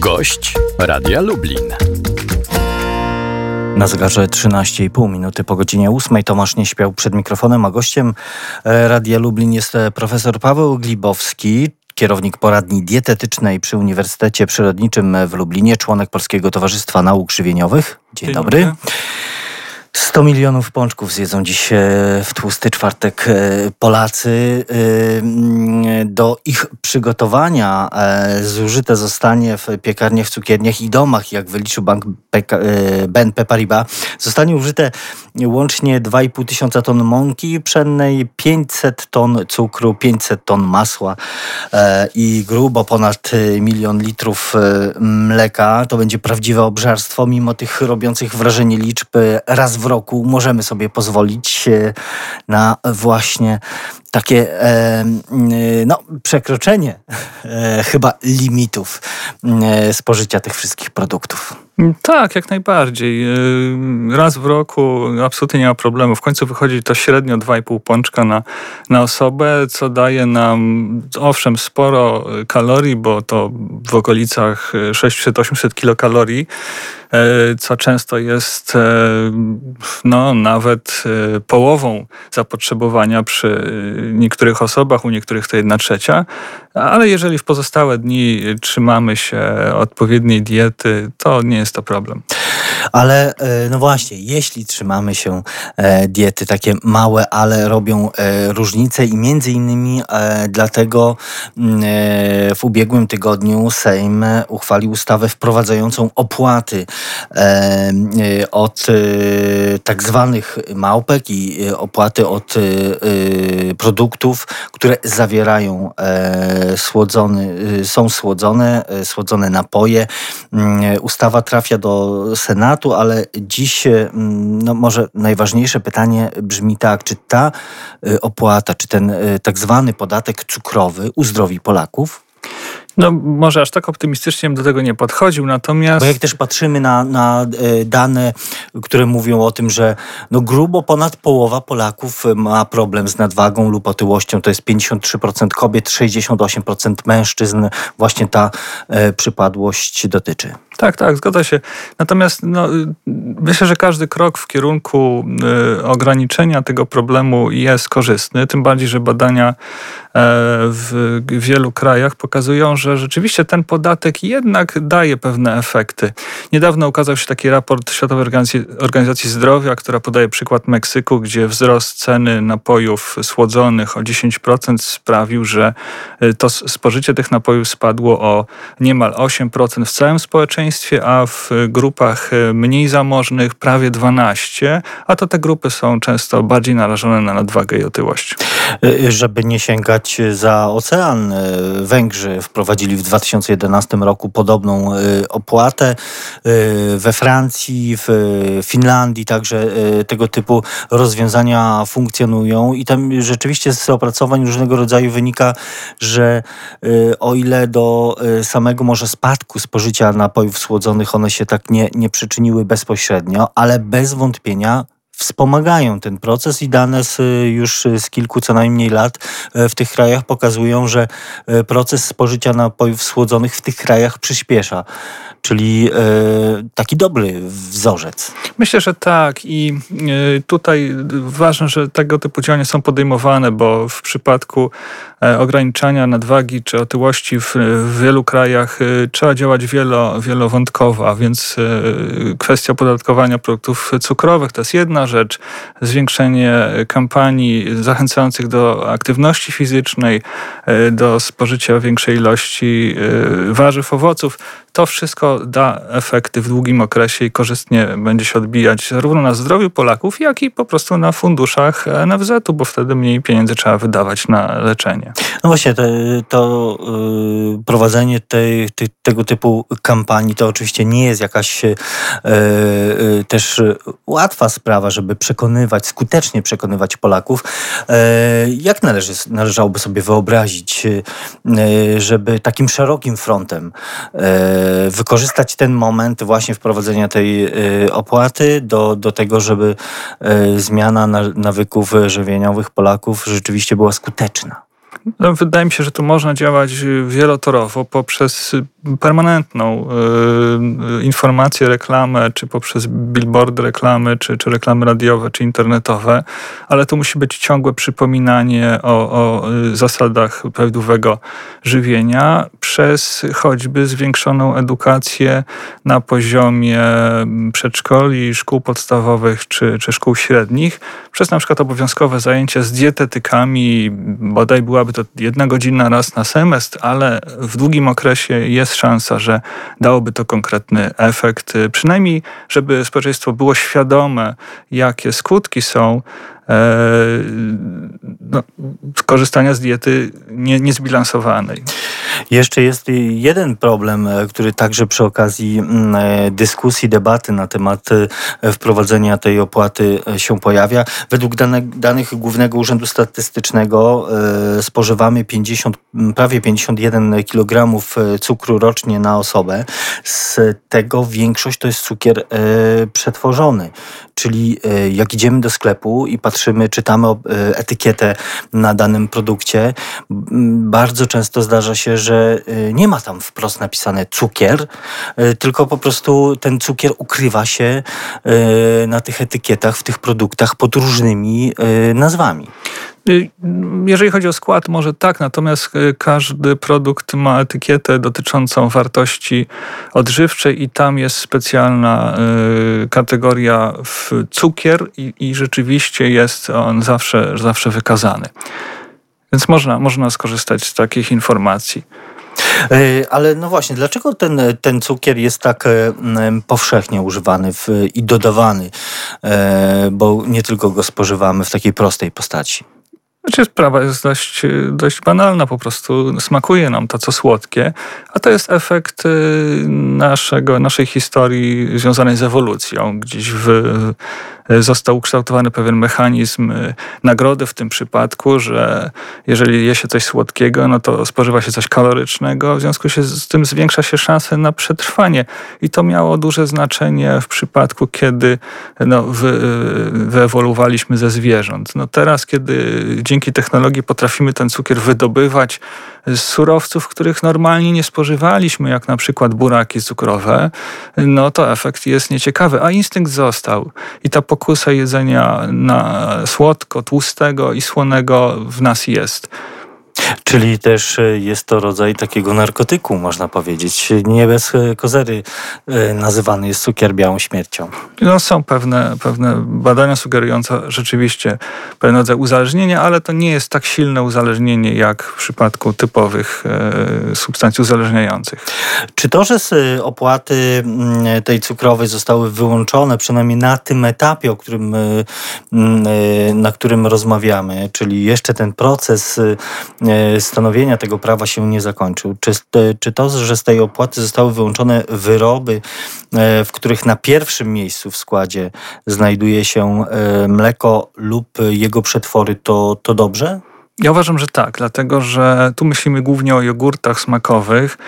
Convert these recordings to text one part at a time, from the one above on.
Gość Radia Lublin. Na zegarze 13,5 minuty po godzinie 8 Tomasz nie śpiał przed mikrofonem, a gościem e, Radia Lublin jest e, profesor Paweł Glibowski, kierownik poradni dietetycznej przy Uniwersytecie Przyrodniczym w Lublinie, członek Polskiego Towarzystwa Nauk Żywieniowych. Dzień, Dzień dobry. dobry. 100 milionów pączków zjedzą dziś e, w tłusty czwartek e, Polacy. E, do ich przygotowania zużyte zostanie w piekarniach, w cukierniach i domach, jak wyliczył bank BNP Paribas, zostanie użyte łącznie 2,5 tysiąca ton mąki pszennej, 500 ton cukru, 500 ton masła i grubo ponad milion litrów mleka. To będzie prawdziwe obżarstwo, mimo tych robiących wrażenie liczb raz w roku możemy sobie pozwolić e, na właśnie takie e, no, przekroczenie e, chyba limitów spożycia tych wszystkich produktów. Tak, jak najbardziej. Raz w roku absolutnie nie ma problemu. W końcu wychodzi to średnio 2,5 pączka na, na osobę, co daje nam owszem sporo kalorii, bo to w okolicach 600-800 kilokalorii. E, co często jest no, nawet połową zapotrzebowania przy niektórych osobach, u niektórych to jedna trzecia, ale jeżeli w pozostałe dni trzymamy się odpowiedniej diety, to nie jest to problem. Ale no właśnie, jeśli trzymamy się diety takie małe, ale robią różnicę i między innymi dlatego mm, w ubiegłym tygodniu Sejm uchwalił ustawę wprowadzającą opłaty E, od e, tak zwanych małpek i e, opłaty od produktów, które zawierają słodzony, są słodzone, słodzone napoje. Mm, ustawa trafia do Senatu, ale dziś no może najważniejsze pytanie brzmi tak, czy ta opłata, czy ten tak zwany podatek cukrowy uzdrowi Polaków? No może aż tak optymistycznie bym do tego nie podchodził, natomiast... Bo jak też patrzymy na, na e, dane, które mówią o tym, że no grubo ponad połowa Polaków ma problem z nadwagą lub otyłością, to jest 53% kobiet, 68% mężczyzn, właśnie ta e, przypadłość dotyczy. Tak, tak, zgadza się. Natomiast no, myślę, że każdy krok w kierunku y, ograniczenia tego problemu jest korzystny, tym bardziej, że badania e, w wielu krajach pokazują, że rzeczywiście ten podatek jednak daje pewne efekty. Niedawno ukazał się taki raport Światowej Organizacji, Zdrowia, która podaje przykład Meksyku, gdzie wzrost ceny napojów słodzonych o 10% sprawił, że y, to spożycie tych napojów spadło o niemal 8% w całym społeczeństwie a w grupach e, mniej zamożnych prawie 12, a to te grupy są często bardziej narażone na nadwagę i otyłość. E, żeby nie sięgać za ocean, Węgrzy wprowadzili w 2011 roku podobną opłatę. We Francji, w Finlandii także tego typu rozwiązania funkcjonują i tam rzeczywiście z opracowań różnego rodzaju wynika, że o ile do samego może spadku spożycia napojów słodzonych one się tak nie, nie przyczyniły bezpośrednio, ale bez wątpienia wspomagają ten proces i dane z, już z kilku co najmniej lat e, w tych krajach pokazują, że e, proces spożycia napojów słodzonych w tych krajach przyspiesza. Czyli e, taki dobry wzorzec. Myślę, że tak i tutaj ważne, że tego typu działania są podejmowane, bo w przypadku ograniczania nadwagi czy otyłości w, w wielu krajach trzeba działać wielo, wielowątkowo, a więc kwestia opodatkowania produktów cukrowych to jest jedna rzecz, zwiększenie kampanii zachęcających do aktywności fizycznej, e, do spożycia większej ilości e, warzyw, owoców. To wszystko da efekty w długim okresie i korzystnie będzie się odbijać zarówno na zdrowiu Polaków, jak i po prostu na funduszach NFZ-u, bo wtedy mniej pieniędzy trzeba wydawać na leczenie. No właśnie, to, to yy, prowadzenie tej, tego typu kampanii to oczywiście nie jest jakaś yy, też łatwa sprawa, żeby przekonywać, skutecznie przekonywać Polaków. Jak należy, należałoby sobie wyobrazić, żeby takim szerokim frontem wykorzystać ten moment właśnie wprowadzenia tej y, opłaty do, do tego, żeby y, zmiana nawyków żywieniowych Polaków rzeczywiście była skuteczna. No, wydaje mi się, że tu można działać wielotorowo poprzez permanentną y, informację, reklamę, czy poprzez billboardy reklamy, czy, czy reklamy radiowe, czy internetowe, ale to musi być ciągłe przypominanie o, o zasadach prawidłowego żywienia przez choćby zwiększoną edukację na poziomie przedszkoli, szkół podstawowych czy, czy szkół średnich, przez na przykład obowiązkowe zajęcia z dietetykami, bodaj byłaby to jedna godzina raz na semestr, ale w długim okresie jest szansa, że dałoby to konkretny efekt. Przynajmniej, żeby społeczeństwo było świadome, jakie skutki są no, korzystania z diety nie, niezbilansowanej. Jeszcze jest jeden problem, e, który także przy okazji mm, e, dyskusji, debaty na temat wprowadzenia tej opłaty się pojawia. Według danych, danych Głównego Urzędu Statystycznego spożywamy 50, prawie 51 kg cukru rocznie na osobę. Z tego większość to jest cukier przetworzony. Czyli jak idziemy do sklepu i patrzymy patrzymy, czytamy e, etykietę na danym produkcie, bardzo często zdarza się, że e, nie ma tam wprost napisane cukier, e, tylko po prostu ten cukier ukrywa się na tych etykietach, w tych produktach pod różnymi nazwami. Y, jeżeli chodzi o skład, może tak, natomiast y, każdy produkt ma etykietę dotyczącą wartości odżywczej i tam jest specjalna y, kategoria w cukier i, i rzeczywiście jest on zawsze, zawsze wykazany. Więc można, można skorzystać z takich informacji. Ale no właśnie, dlaczego ten, ten cukier jest tak powszechnie używany w, i dodawany? Bo nie tylko go spożywamy w takiej prostej postaci. Znaczy sprawa jest dość, dość banalna, po prostu smakuje nam to, co słodkie, a to jest efekt y, naszego, naszej historii związanej z ewolucją. Gdzieś w został ukształtowany pewien mechanizm y, nagrody w tym przypadku, że jeżeli je się coś słodkiego, no to spożywa się coś kalorycznego, w związku z tym zwiększa się szanse na przetrwanie. I to miało duże znaczenie w przypadku, kiedy no, wy, y, wyewoluowaliśmy ze zwierząt. No teraz, kiedy dzięki technologii potrafimy ten cukier wydobywać, z surowców, których normalnie nie spożywaliśmy, jak na przykład buraki cukrowe, no to efekt jest nieciekawy, a instynkt został. I ta pokusa jedzenia na słodko, tłustego i słonego w nas jest. Czyli też e, jest to rodzaj takiego narkotyku, można powiedzieć. Nie bez e, kozery e, nazywany jest cukier białą śmiercią. No, są pewne, pewne badania sugerujące rzeczywiście pewien rodzaj uzależnienia, ale to nie jest tak silne uzależnienie jak w przypadku typowych substancji uzależniających. Czy to, że z opłaty mm, tej cukrowej zostały wyłączone, przynajmniej na tym etapie, o którym, mm, na którym rozmawiamy, czyli jeszcze ten proces stanowienia tego prawa się nie zakończył. Czy, czy to, że z tej opłaty zostały wyłączone wyroby, e, w których na pierwszym miejscu w składzie znajduje się e, mleko lub jego przetwory, to, to dobrze? Ja uważam, że tak, dlatego że tu myślimy głównie o jogurtach smakowych.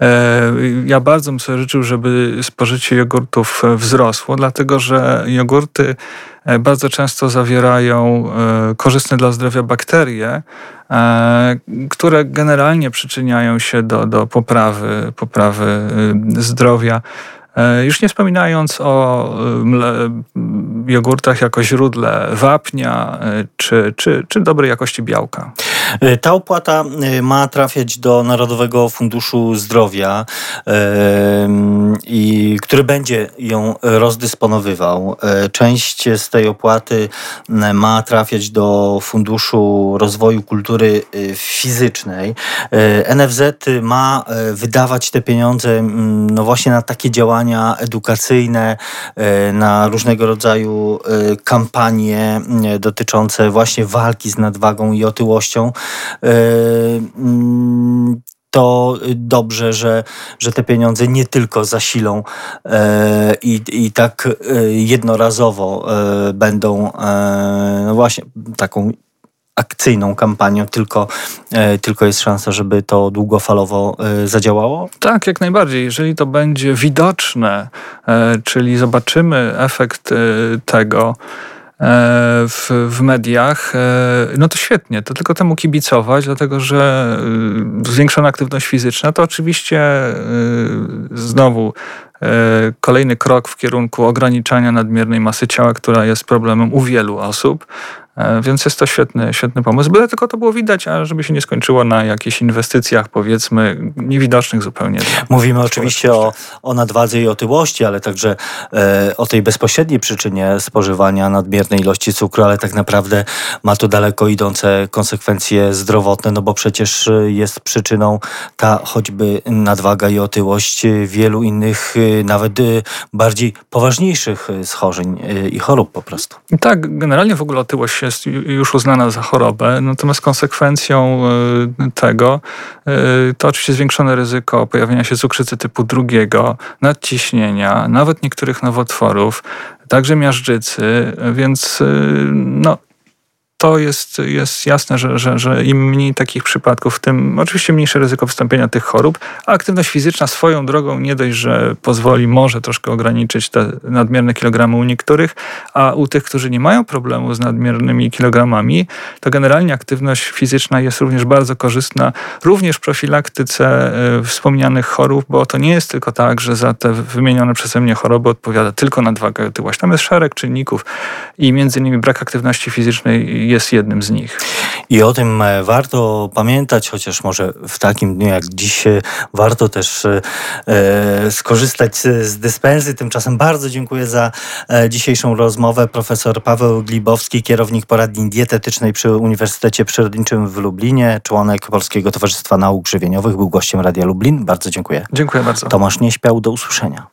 E, ja bardzo bym sobie życzył, żeby spożycie jogurtów wzrosło, dlatego że jogurty bardzo często zawierają korzystne dla zdrowia bakterie, E, które generalnie przyczyniają się do, do poprawy, poprawy zdrowia. E, już nie wspominając o jogurtach jako źródle wapnia y, czy, czy, czy dobrej jakości białka. Ta opłata ma trafiać do Narodowego Funduszu Zdrowia, i który będzie ją rozdysponowywał. E, część z tej opłaty ma trafiać do Funduszu Rozwoju Kultury Fizycznej. E, NFZ ma wydawać te pieniądze no właśnie na takie działania edukacyjne, na różnego rodzaju kampanie dotyczące właśnie walki z nadwagą i otyłością. Mm, to dobrze, że, że te pieniądze nie tylko zasilą e, i, i tak e, jednorazowo e, będą e, no właśnie taką akcyjną kampanią, tylko, e, tylko jest szansa, żeby to długofalowo e, zadziałało? Tak, jak najbardziej. Jeżeli to będzie widoczne, czyli zobaczymy efekt tego, w, w mediach, no to świetnie, to tylko temu kibicować, dlatego że zwiększona aktywność fizyczna to oczywiście znowu kolejny krok w kierunku ograniczania nadmiernej masy ciała, która jest problemem u wielu osób. E, więc jest to świetny, świetny pomysł. Byle tylko to było widać, a żeby się nie skończyło na jakichś inwestycjach, powiedzmy, niewidocznych zupełnie. Mówimy oczywiście o, o nadwadze i otyłości, ale także e, o tej bezpośredniej przyczynie spożywania nadmiernej ilości cukru, ale tak naprawdę ma to daleko idące konsekwencje zdrowotne, no bo przecież jest przyczyną ta choćby nadwaga i otyłość wielu innych, e, nawet e, bardziej poważniejszych schorzeń i chorób po prostu. Tak, generalnie w ogóle otyłość jest już uznana za chorobę, natomiast konsekwencją e, tego e, to oczywiście zwiększone ryzyko pojawienia się cukrzycy typu drugiego, nadciśnienia, nawet niektórych nowotworów, także miażdżycy, więc e, no, to jest, jest jasne, że, że, że im mniej takich przypadków, tym oczywiście mniejsze ryzyko wystąpienia tych chorób, a aktywność fizyczna swoją drogą nie dość, że pozwoli może troszkę ograniczyć te nadmierne kilogramy u niektórych, a u tych, którzy nie mają problemu z nadmiernymi kilogramami, to generalnie aktywność fizyczna jest również bardzo korzystna, również w profilaktyce y, wspomnianych chorób, bo to nie jest tylko tak, że za te wymienione przeze mnie choroby odpowiada tylko nadwaga otyłość. Tam jest szereg czynników i między innymi brak aktywności fizycznej jest jednym z nich. I o tym e, warto pamiętać, chociaż może w takim dniu jak dziś e, warto też e, skorzystać z dyspensy. Tymczasem bardzo dziękuję za dzisiejszą rozmowę. Profesor Paweł Glibowski, kierownik poradni dietetycznej przy Uniwersytecie Przyrodniczym w Lublinie, członek Polskiego Towarzystwa Nauk Żywieniowych, był gościem Radia Lublin. Bardzo dziękuję. Dziękuję bardzo. Tomasz Nieśpiał, do usłyszenia.